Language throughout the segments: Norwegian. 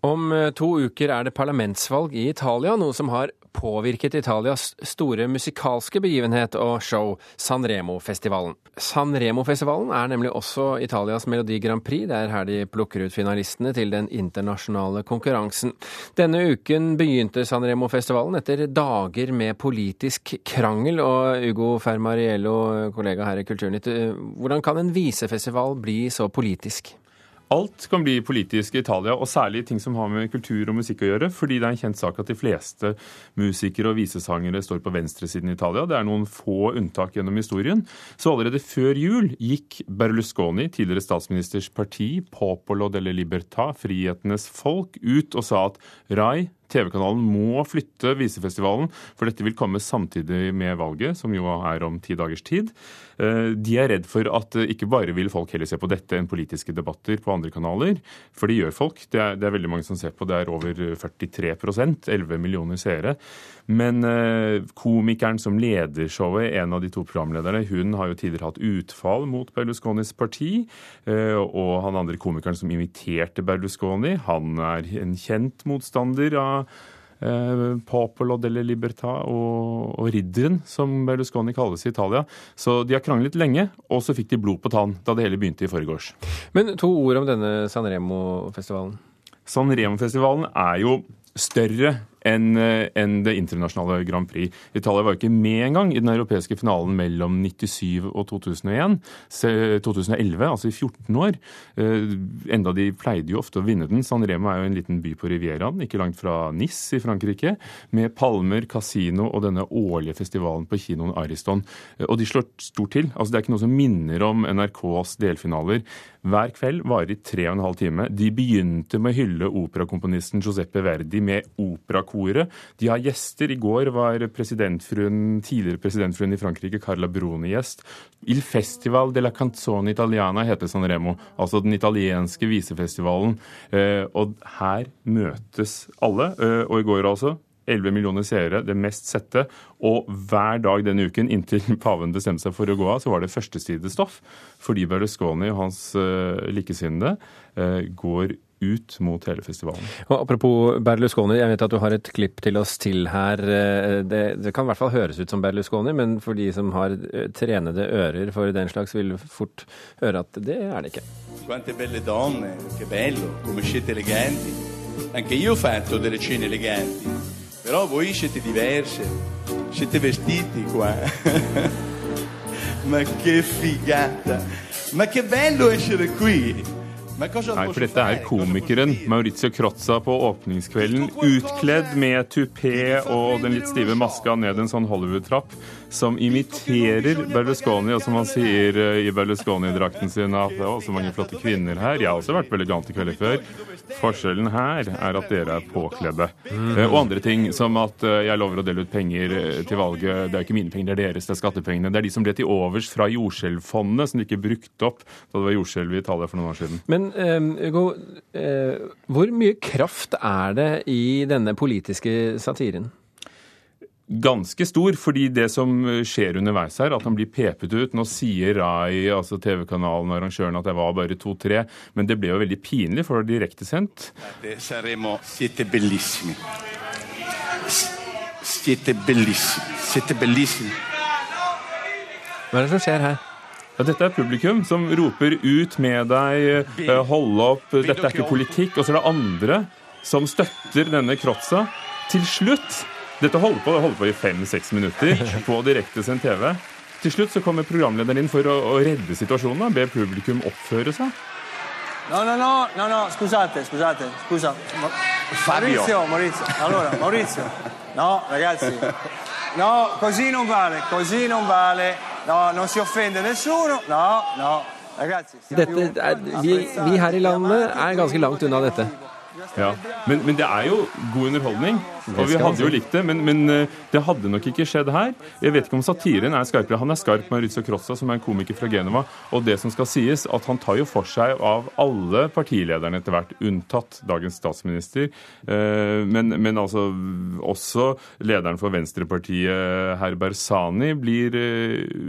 Om eh, to uker er det parlamentsvalg i Italia, noe som har påvirket Italias store musikalske begivenhet og show, Sanremo-festivalen. Sanremo-festivalen er nemlig også Italias Melodi Grand Prix. Det er her de plukker ut finalistene til den internasjonale konkurransen. Denne uken begynte Sanremo-festivalen etter dager med politisk krangel. Og Ugo Fermariello, kollega her i Kulturnytt, eh, hvordan kan en visefestival bli så politisk? Alt kan bli politisk i Italia, og særlig ting som har med kultur og musikk å gjøre. Fordi det er en kjent sak at de fleste musikere og visesangere står på venstresiden i Italia. Det er noen få unntak gjennom historien. Så allerede før jul gikk Berlusconi, tidligere statsministers parti, Popolo delle Libertà, Frihetenes folk, ut og sa at Rai TV-kanalen må flytte visefestivalen, for dette vil komme samtidig med valget, som jo er om ti dagers tid. Eh, de er redd for at eh, ikke bare vil folk heller se på dette enn politiske debatter på andre kanaler, for det gjør folk. Det er, det er veldig mange som ser på. Det er over 43% 11 millioner seere. Men eh, komikeren som leder showet, en av de to programlederne, hun har jo tidligere hatt utfall mot Berlusconis parti. Og han andre komikeren som inviterte Berlusconi, han er en kjent motstander av eh, Popolo delle Libertà og, og Ridderen, som Berlusconi kalles i Italia. Så de har kranglet lenge, og så fikk de blod på tann da det hele begynte i forgårs. Men to ord om denne Sanremo-festivalen. Sanremo-festivalen er jo større enn eh, en det internasjonale Grand Prix. Italia var ikke med engang i den europeiske finalen mellom 97 og 2001. 2011, altså i 14 år. Eh, enda de pleide jo ofte å vinne den. San Remo er jo en liten by på Rivieraen, ikke langt fra Nis i Frankrike, med palmer, kasino og denne årlige festivalen på kinoen Ariston. Eh, og de slår stort til. Altså, det er ikke noe som minner om NRKs delfinaler. Hver kveld varer i tre og en halv time. De begynte med å hylle operakomponisten Giuseppe Verdi med opera koret. De har gjester. I går var presidentfruen, tidligere presidentfruen i Frankrike, Carla Bruni, gjest. Il Festival de la Canzone Italiana heter San Remo, altså den italienske visefestivalen. Eh, og her møtes alle. Eh, og i går altså 11 millioner seere, det mest sette. Og hver dag denne uken, inntil paven bestemte seg for å gå av, så var det førstesidestoff. Fordi Berlusconi og hans uh, likesinnede går ut mot hele festivalen. Og apropos Berlusconi, jeg vet at du har et klipp til oss til her. Eh, det, det, kan i hvert fall høres ut som Berlusconi, men for de som har eh, trenede ører for den slags, vil fort høre at det er det ikke. Quante belle donne, che bello, come siete eleganti. Anche io ho fatto delle cene eleganti, però voi siete diverse, siete vestiti qua. Ma che figata! Ma che bello essere qui! Nei, for dette er komikeren Maurizio Crozza på åpningskvelden, utkledd med tupé og den litt stive maska ned en sånn Hollywood-trapp som imiterer Berlusconi, og som han sier eh, i Berlusconi-drakten sin at det er også mange flotte kvinner her. Jeg har også vært veldig elegant i kvelder før. Forskjellen her er at dere er påkledde. Mm. Og andre ting, som at eh, jeg lover å dele ut penger til valget. Det er ikke mine penger, det er deres, det er skattepengene. Det er de som ble til overs fra jordskjelvfondet, som de ikke brukte opp da det var jordskjelv i Italia for noen år siden. Men Hugo, uh, hvor mye kraft er det i denne politiske satiren? ganske stor, fordi det som skjer underveis her, at han blir pepet ut Nå sier Rai, altså TV-kanalen og arrangøren, at det var bare to-tre, men det ble jo veldig pinlig, for det var direktesendt. Saremo siete bellissimi. Siete bellissimi. Siete bellissimi. Hva er det som skjer her? Ja, dette er publikum som roper ut med deg, hold holde opp, dette er ikke politikk. Og så er det andre som støtter denne krotsa. Til slutt dette holder på, det holder på i fem-seks minutter på direktesendt TV. Til slutt så kommer programlederen inn for å, å redde situasjonen og be publikum oppføre seg. No, no, no, no, no, scusate, scusate, scusa. Maurizio, Maurizio. Allora, Maurizio. No, ragazzi. No, così non vale, così non vale. No, non si offende nessuno. No, no. Ragazzi. Dette er, vi, vi her i landet er ganske langt unna dette. Ja, men, men det er jo god underholdning. Og vi hadde jo likt det, men, men, det hadde nok ikke skjedd her. Jeg vet ikke om satiren er skarpere. Han er skarp, med Rizzo Crossa, som er en komiker fra Genova. Og det som skal sies, at han tar jo for seg av alle partilederne etter hvert, unntatt dagens statsminister. Men, men altså også lederen for Venstrepartiet, herr Bersani, blir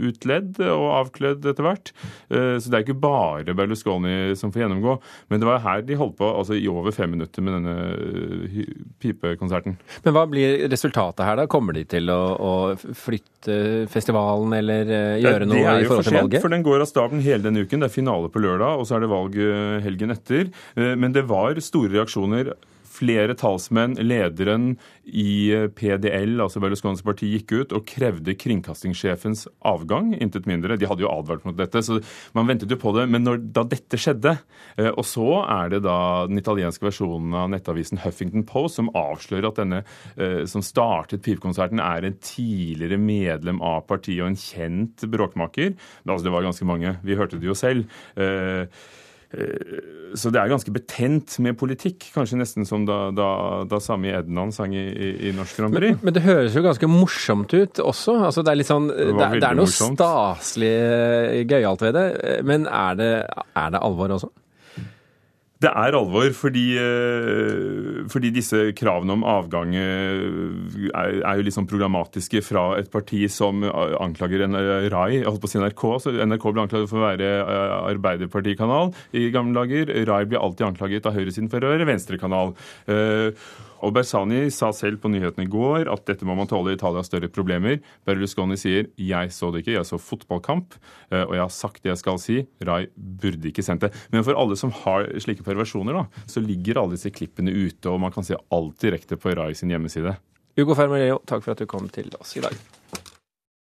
utledd og avkledd etter hvert. Så det er ikke bare Berlusconi som får gjennomgå. Men det var her de holdt på altså i over fem minutter med denne pipekonserten. Men hva blir resultatet her, da? Kommer de til å, å flytte festivalen eller uh, gjøre noe i forhold til valget? For sent, for den går av staben hele denne uken. Det er finale på lørdag, og så er det valg uh, helgen etter. Uh, men det var store reaksjoner flere talsmenn, lederen i eh, PDL, altså Berlusconis parti, gikk ut og krevde kringkastingssjefens avgang, intet mindre. De hadde jo advart mot dette, så man ventet jo på det. Men når, da dette skjedde, eh, og så er det da den italienske versjonen av nettavisen Huffington Post som avslører at denne eh, som startet pipekonserten, er en tidligere medlem av partiet og en kjent bråkmaker. Altså, det var ganske mange. Vi hørte det jo selv. Eh, så det er ganske betent med politikk, kanskje nesten som da, da, da Sami Ednan sang i, i, i Norsk Grand Prix. Men, men, det høres jo ganske morsomt ut også. Altså, det er litt sånn, det, det, det er noe morsomt. staselig eh, gøyalt ved det. Men er det, er det alvor også? Det er alvor, fordi, eh, fordi, disse kravene om avgang eh, er, er jo liksom programmatiske fra et parti som anklager en RAI, jeg altså på NRK. så NRK ble anklaget for å være arbeiderpartikanal i gamle dager. RAI blir alltid anklaget av høyresiden for å være venstrekanal. Og Bersani sa selv på nyhetene i går at dette må man tåle, Italia større problemer. Berlusconi sier 'jeg så det ikke, jeg så fotballkamp', eh, og jeg har sagt det jeg skal si. Rai burde ikke sendt det. Men for alle som har slike perversjoner, da, så ligger alle disse klippene ute, og man kan se alt direkte på Rai sin hjemmeside. Ugo Fermarello, takk for at du kom til oss i dag.